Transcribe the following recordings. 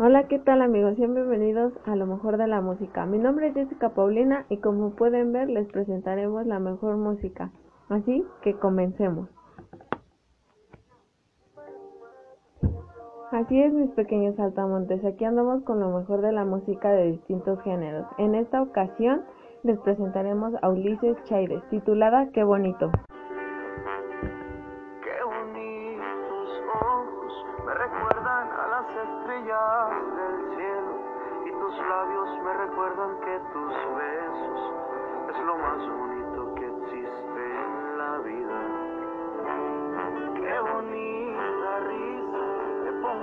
Hola, ¿qué tal amigos? Bienvenidos a lo mejor de la música. Mi nombre es Jessica Paulina y como pueden ver les presentaremos la mejor música. Así que comencemos. Así es mis pequeños saltamontes, aquí andamos con lo mejor de la música de distintos géneros. En esta ocasión les presentaremos a Ulises Chaires, titulada Qué bonito.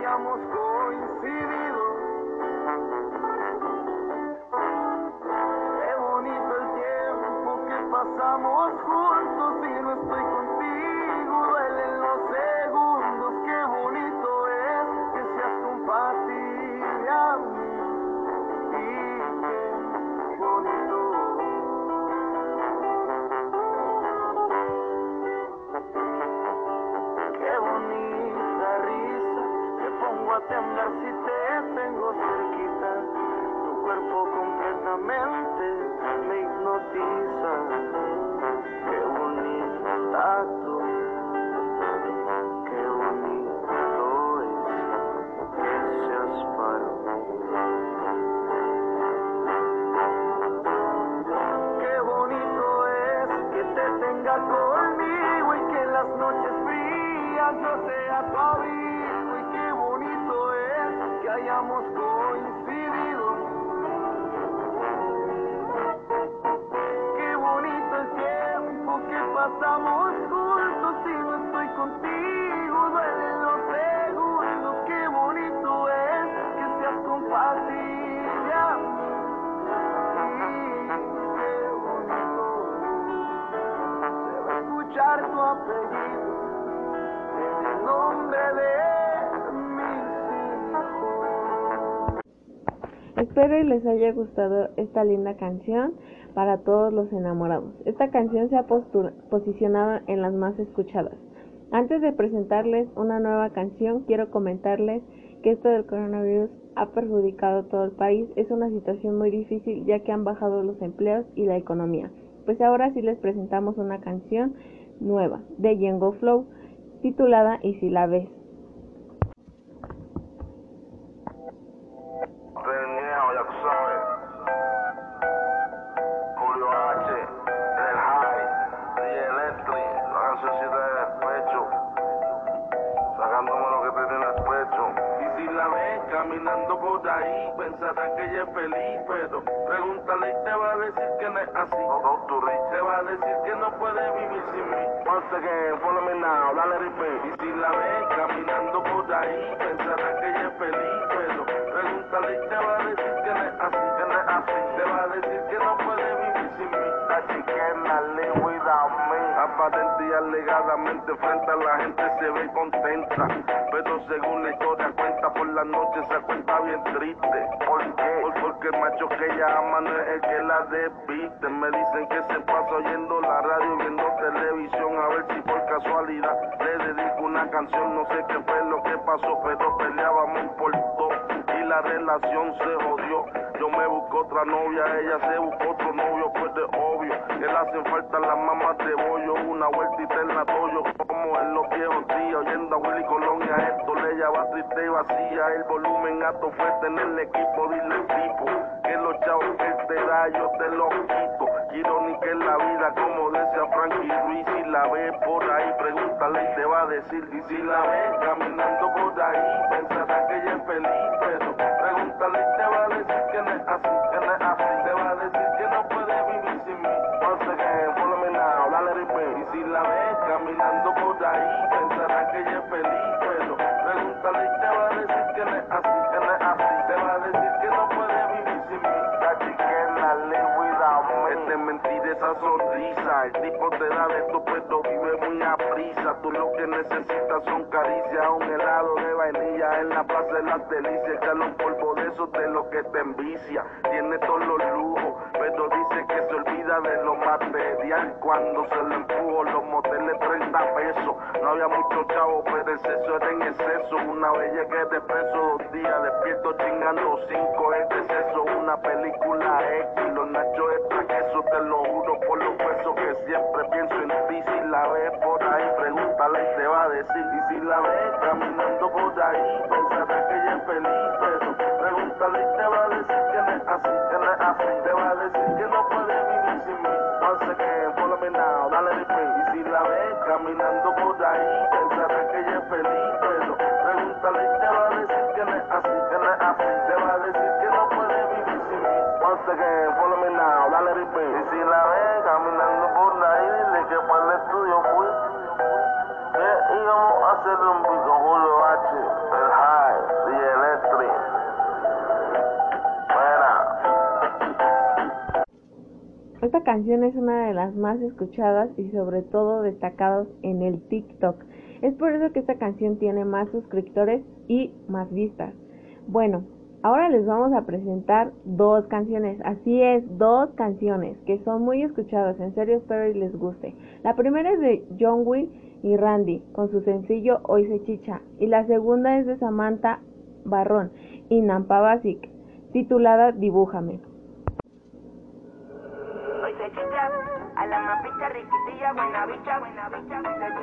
coincidido. Noches frías yo sea tu abrigo y qué bonito es que hayamos coincidido. Qué bonito el tiempo que pasamos juntos y no estoy contigo, duelen los segundos. Qué bonito es que seas compatible a mí. Y qué bonito se va a escuchar tu apellido Espero y les haya gustado esta linda canción para todos los enamorados. Esta canción se ha posicionado en las más escuchadas. Antes de presentarles una nueva canción, quiero comentarles que esto del coronavirus ha perjudicado a todo el país. Es una situación muy difícil ya que han bajado los empleos y la economía. Pues ahora sí les presentamos una canción nueva de Yengo Flow titulada Y si la ves. Peñeo, ya tú sabes. Julio H, El High, DJ Electric, la cancioncita de despecho. Sacándome lo que te tiene el pecho. Y si la ves caminando por ahí, pensará que ella es feliz, pero pregúntale y te va a decir que no es así. Te va a decir que no puede vivir sin mí. Once again, follow me now, dale repeat. Y si la ves caminando por ahí, pensará que ella es feliz, pero pregúntale y te va a decir que no es así, que no es así. Te va a decir que no puede vivir sin mí. Así que live without me. Aparente y alegadamente frente a la gente se ve contenta, pero según la historia la noche se cuenta bien triste. ¿Por qué? Por- porque el macho que ella ama no es el que la desviste. Me dicen que se pasa oyendo la radio, viendo televisión, a ver si por casualidad le dedico una canción. No sé qué fue lo que pasó, pero peleábamos por todo y la relación se jodió. Yo me busco otra novia, ella se buscó otro novio, pues de obvio que le hacen falta las mamás de bollo, una vueltita en la toyo, como en los viejos días, oyendo a Willy Colón y a esto le llama triste y vacía, el volumen alto fuerte en el equipo, dile tipo, que los chavos que te da yo te los quito, irónica es la vida como decía Frankie Ruiz, si la ves por ahí, pregúntale y te va a decir, y si la ves caminando por ahí, pensará que ella es feliz, de mentir esa sonrisa. El tipo te da de tu pero vive muy a prisa. Tú lo que necesitas son caricias, un helado de vainilla en la plaza de las delicias. Echarle un polvo de eso de lo que te envicia. Tiene todos los lujos, pero dice que se olvida de lo material. Cuando se lo empujo, los moteles 30 pesos. No había mucho chavo, pero el sexo era en exceso. Una vez llegué de preso dos días, despierto chingando cinco. Es sexo, una película X. Los te va a decir que no es así, que no es así. Te va a decir que no puede vivir sin mí. Once again, follow me now, dale repeat. Y si la ves caminando por ahí, pensará que ella es feliz. Pero pregúntale te va a decir que no es así, que no es así. Te va a decir que no puede vivir sin mí. Once again, follow me now, dale repeat. Y si la ves caminando por ahí, dile que para el estudio fui. Que íbamos a hacer un beat Esta canción es una de las más escuchadas y sobre todo destacadas en el TikTok. Es por eso que esta canción tiene más suscriptores y más vistas. Bueno, ahora les vamos a presentar dos canciones, así es, dos canciones que son muy escuchadas, en serio espero y les guste. La primera es de John Wick y Randy con su sencillo Hoy se chicha y la segunda es de Samantha Barrón y Nampa Basic titulada Dibújame.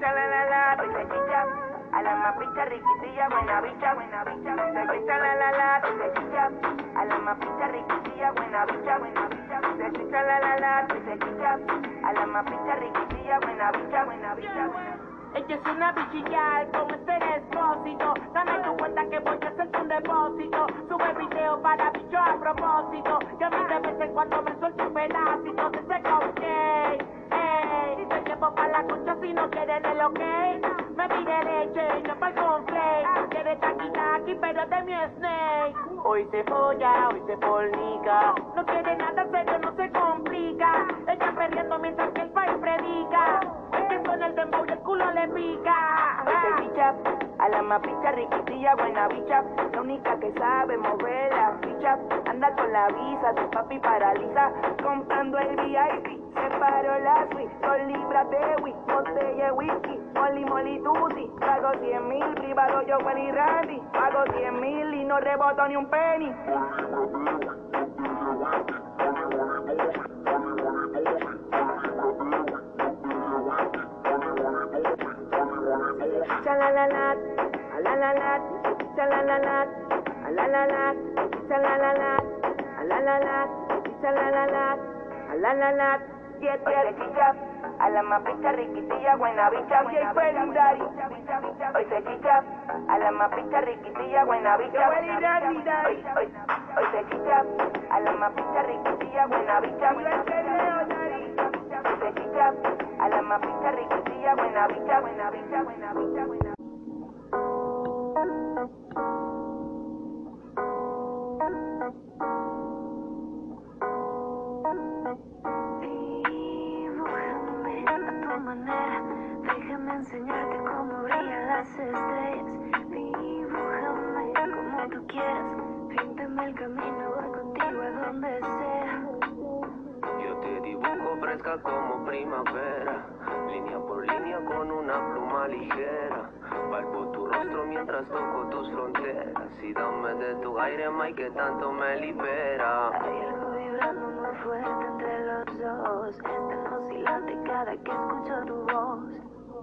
Chicha la la la, chicha, a la mapita riquitilla, buena bicha, buena bicha, se chicha la la la, chicha, a la mapita riquitilla, buena bicha, buena bicha, se chicha la la la, chicha, a la mapita riquitilla, buena bicha, buena bicha, ella es una bichilla como este despósito Dame tu cuenta que voy a hacerte un depósito. Sube video para bicho a propósito. Que a mí de vez en cuando me suelto un pedacito ok Me pide leche y no el conflate Quiere taqui taqui pero de mi snake. Hoy se folla, hoy se fornica. No quiere nada serio, no se complica. Ella perdiendo mientras que el país predica. Es que con el dembow el culo le pica Hoy se bicha, a la mapita riquitilla, buena bicha. La única que sabe mover la ficha. Anda con la visa, su papi paraliza. Comprando el VIP, se paró la suite. Dos libras de whisky, botella whisky. Molly, molly, tusi Pago 100 mil, privado yo, y Randy. Pago 100 mil y no reboto ni un penny. Chalalalat, a la mapita riquitilla, buena bicha, buena bicha, hoy se chicha, a la mapita riquitilla, buena bicha, hoy, se chicha, a la mapita riquitilla, buena bicha, hoy se chicha, a la mapita riquitilla, buena bicha, buena bicha, buena y dame de tu aire, Mike, que tanto me libera. Hay algo vibrando muy fuerte entre los dos, tan oscilante cada que escucho tu voz.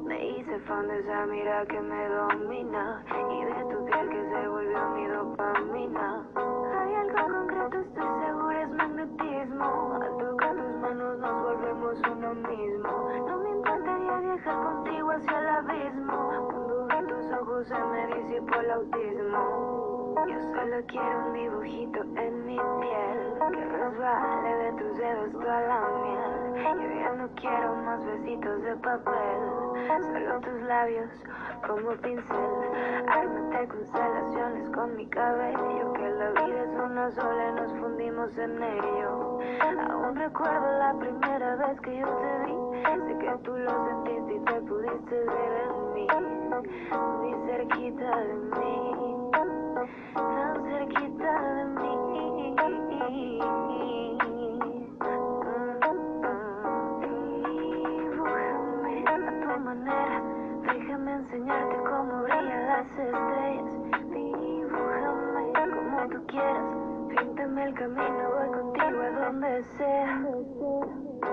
Me hice fan de esa mira que me domina y de tu piel que se volvió mi dopamina. Hay algo concreto, estoy segura, es magnetismo. Al tocar tus manos nos volvemos uno mismo. No me importaría viajar contigo hacia el abismo. Cuando tus ojos se me disipó el autismo. Yo solo quiero un dibujito en mi piel que resbale de tus dedos toda la miel. Yo ya no quiero más besitos de papel, solo tus labios como pincel. Ármate constelaciones con mi cabello, que la vida es una sola y nos fundimos en ello. Aún recuerdo la primera vez que yo te vi, sé que tú lo sentiste y te pudiste ver en mí, muy cerquita de mí, tan cerquita de mí. Dibújame a tu manera, déjame enseñarte cómo brillan las estrellas. Dibújame como tú quieras, píntame el camino, voy contigo a donde sea.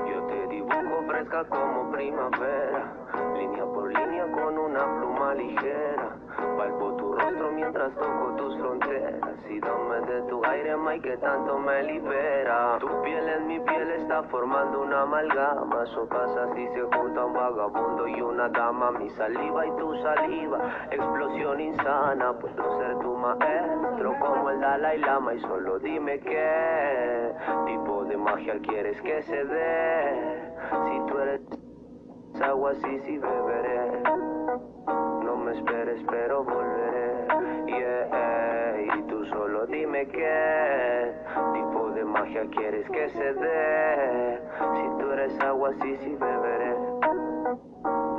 Yo te dibujo fresca como primavera, línea por línea con una pluma ligera. Palpo tu rostro mientras toco tus fronteras y dame de tu aire, may que tanto me libera. Tu piel en mi piel está formando una amalgama, eso pasa si se junta un vagabundo y una dama. Mi saliva y tu saliva, explosión insana. Puedo ser tu maestro como el Dalai Lama y solo dime qué tipo de magia quieres que se dé. Si tú eres agua, sí, sí beberé. No me esperes, pero volveré. Yeah, y tú solo dime qué tipo de magia quieres que se dé. Si tú eres agua, sí, sí beberé.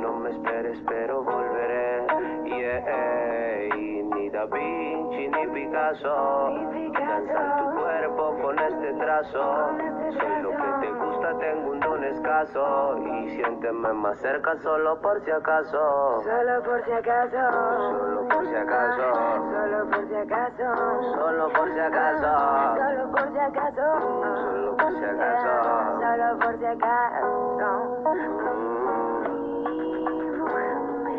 No me esperes, pero volveré. Yeah, y ni Da Vinci ni Picasso. Danza tu cuerpo con este trazo. Soy lo que te gusta, tengo un don escaso. Y siénteme más cerca solo por si acaso. Solo por si acaso, Solo por si acaso. solo por si acaso, Solo por si acaso. solo por si acaso, Solo por si acaso. solo por si acaso.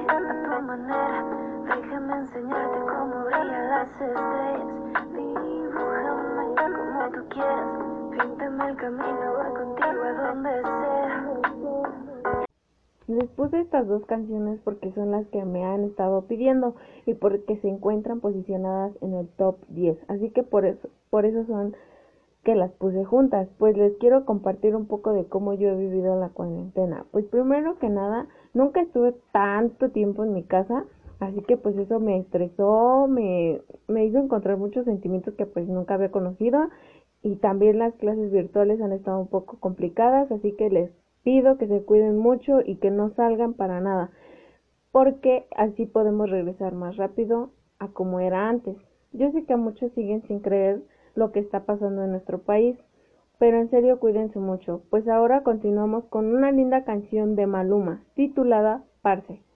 A tu manera, déjame enseñarte cómo brillan las estrellas. Dibújame como tú quieras, píntame el camino, voy contigo a donde sea. Les puse estas dos canciones porque son las que me han estado pidiendo y porque se encuentran posicionadas en el top 10. Así que por eso, por eso son que las puse juntas. Pues les quiero compartir un poco de cómo yo he vivido la cuarentena. Pues primero que nada, nunca estuve tanto tiempo en mi casa. Así que pues eso me estresó, me, me hizo encontrar muchos sentimientos que pues nunca había conocido. Y también las clases virtuales han estado un poco complicadas, así que les pido que se cuiden mucho y que no salgan para nada, porque así podemos regresar más rápido a como era antes. Yo sé que muchos siguen sin creer lo que está pasando en nuestro país, pero en serio cuídense mucho, pues ahora continuamos con una linda canción de Maluma, titulada Parce.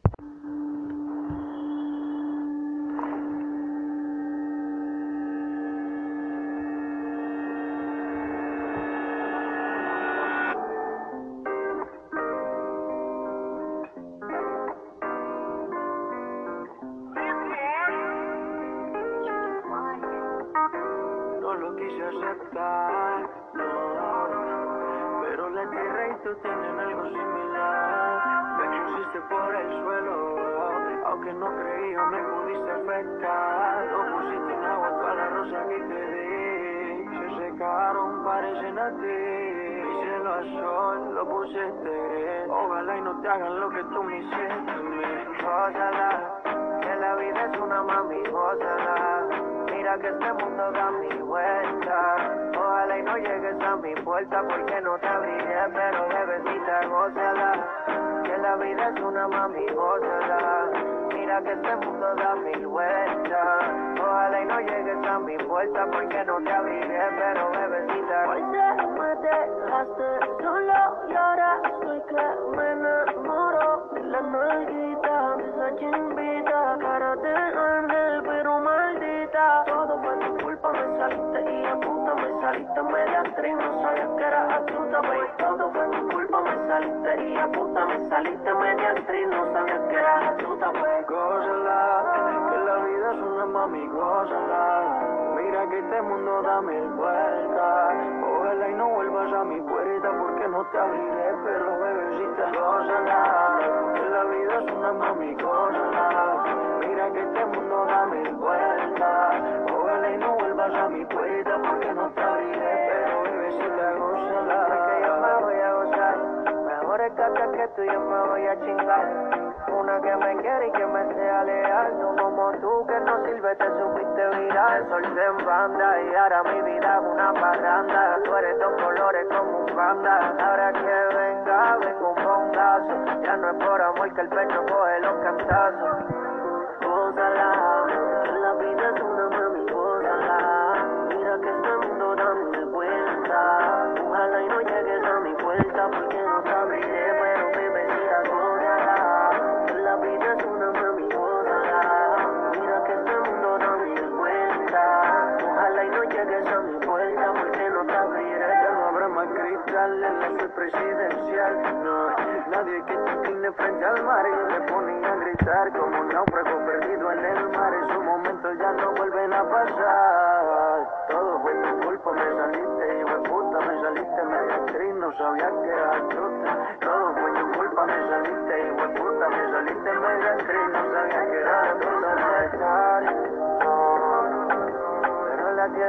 Aunque no creía me pudiste afectar. Lo pusiste en agua toda la rosa que te di. Se secaron, parecen a ti. Hice a sol, lo pusiste gris. Ojalá y no te hagan lo que tú me hiciste. Gózala, que la vida es una mami, gózala. Mira que este mundo da mi vuelta. Ojalá y no llegues a mi puerta porque no te abriré, pero bebecita, gózala. Que la vida es una mami, gózala. Mira que este mundo da mil vueltas. Ojalá y no llegues a mi puerta porque no te abriré, pero bebecita. Hoy se me dejaste solo y ahora estoy que me enamoro de la nalguita, de esa chimbita, cara de ángel, pero maldita. Todo fue tu culpa, me saliste y a puta me saliste media actriz, no sabías que eras astuta, baby. Todo fue tu culpa, me saliste y a puta me saliste media actriz, no sabías que eras astuta, pues. Gózala, que la vida es una mami, gózala. Mira que este mundo da mil vueltas. Ojalá y no vuelvas a mi puerta porque no te abriré, pero bebecita, gózala. Que la vida es una mami, gózala. Mira que este mundo da mil vueltas. Ojalá que tú yo me voy a chingar. Una que me quiere y que me sea leal. No como tú que no sirve, te supiste viral. Solté en banda y ahora mi vida es una parranda. Tú eres dos colores como un banda. Ahora que venga, vengo un bongazo. Ya no es por amor que el pecho coge los cantazos. Gózala,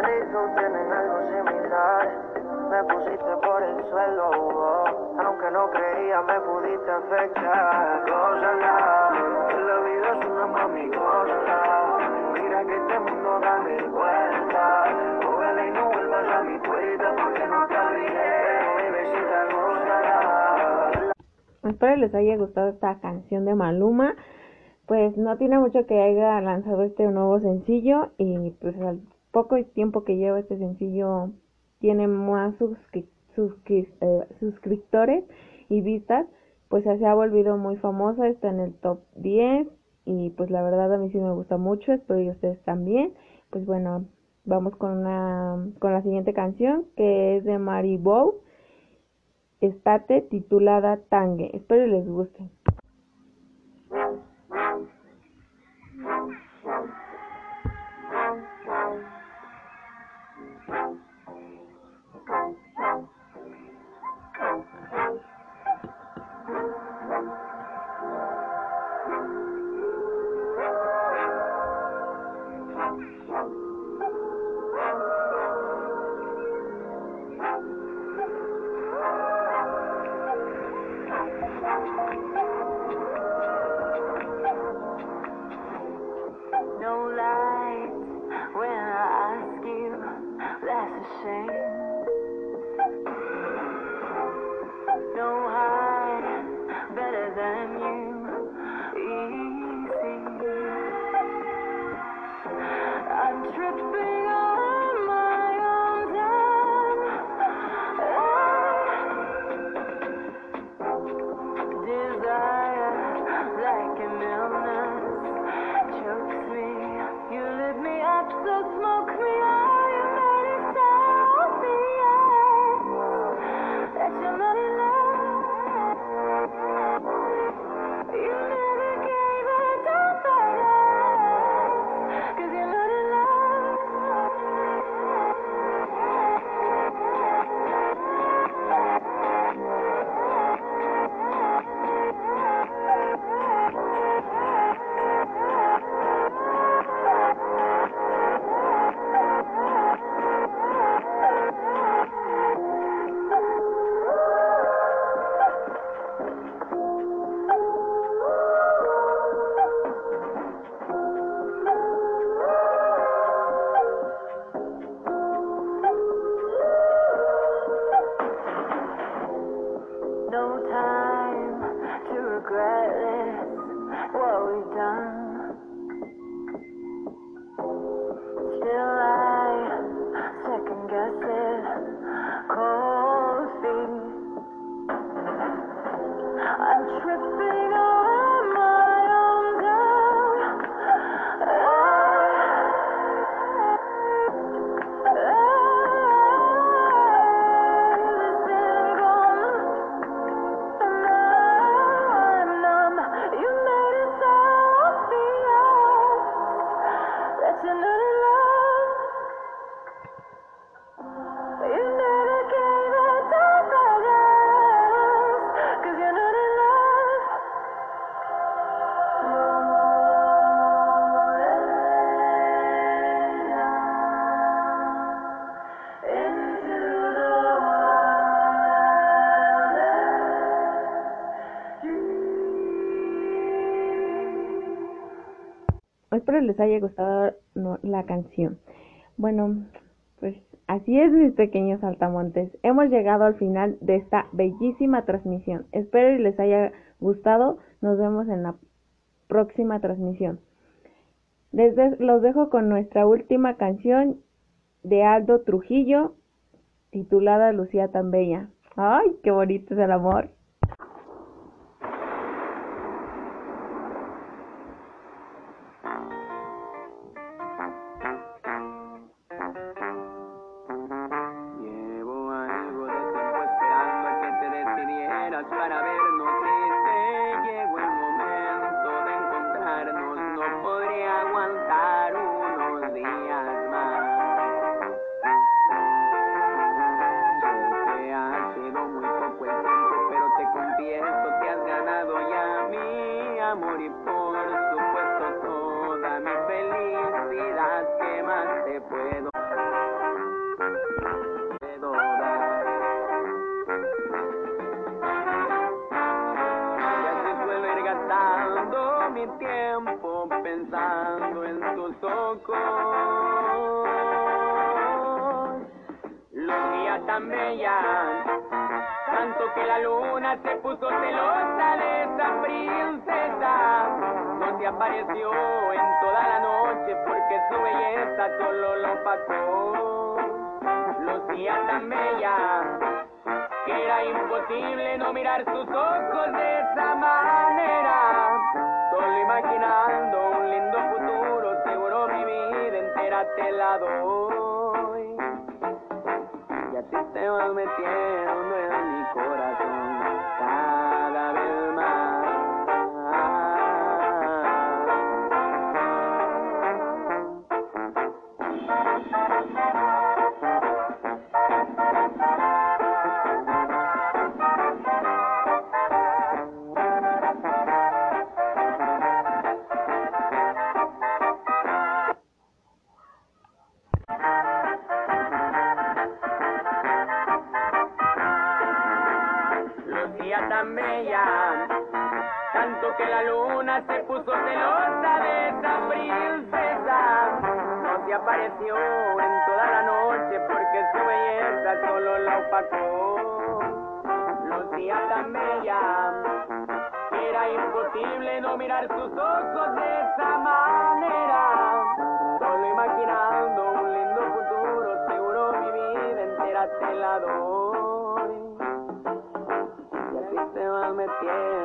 Tú tienen algo similar. Me pusiste por el suelo, oh, aunque no creía me pudiste afectar. Gózala, la vida es una mami, gózala. Mira que este mundo da mil vueltas. Ojalá y no vuelvas a mi puerta porque no te abriré. Bebecita, gózala. Espero les haya gustado esta canción de Maluma. Pues no tiene mucho que haya lanzado este nuevo sencillo y pues poco tiempo que lleva este sencillo tiene más suscri- eh, suscriptores y vistas, pues se ha volvido muy famosa, está en el top 10 y pues la verdad a mí sí me gusta mucho, espero que ustedes también. Pues bueno, vamos con una con la siguiente canción que es de Maribou, Estate titulada Tangue. Espero les guste. les haya gustado la canción. Bueno, pues así es mis pequeños saltamontes. Hemos llegado al final de esta bellísima transmisión. Espero y les haya gustado. Nos vemos en la próxima transmisión. Desde, los dejo con nuestra última canción de Aldo Trujillo titulada Lucía tan bella. ¡Ay, qué bonito es el amor! Tanto que la luna se puso celosa de esa princesa. No se apareció en toda la noche porque su belleza solo lo pasó. Lucía tan bella que era imposible no mirar sus ojos de esa manera. Solo imaginando un lindo futuro, seguro mi vida entera te la doy a ti te vas metiendo en mi corazón. apareció en toda la noche porque su belleza solo la opacó. Lucía tan bella, era imposible no mirar sus ojos de esa manera. Solo imaginando un lindo futuro, seguro mi vida entera te la doy. Y así se va metiendo.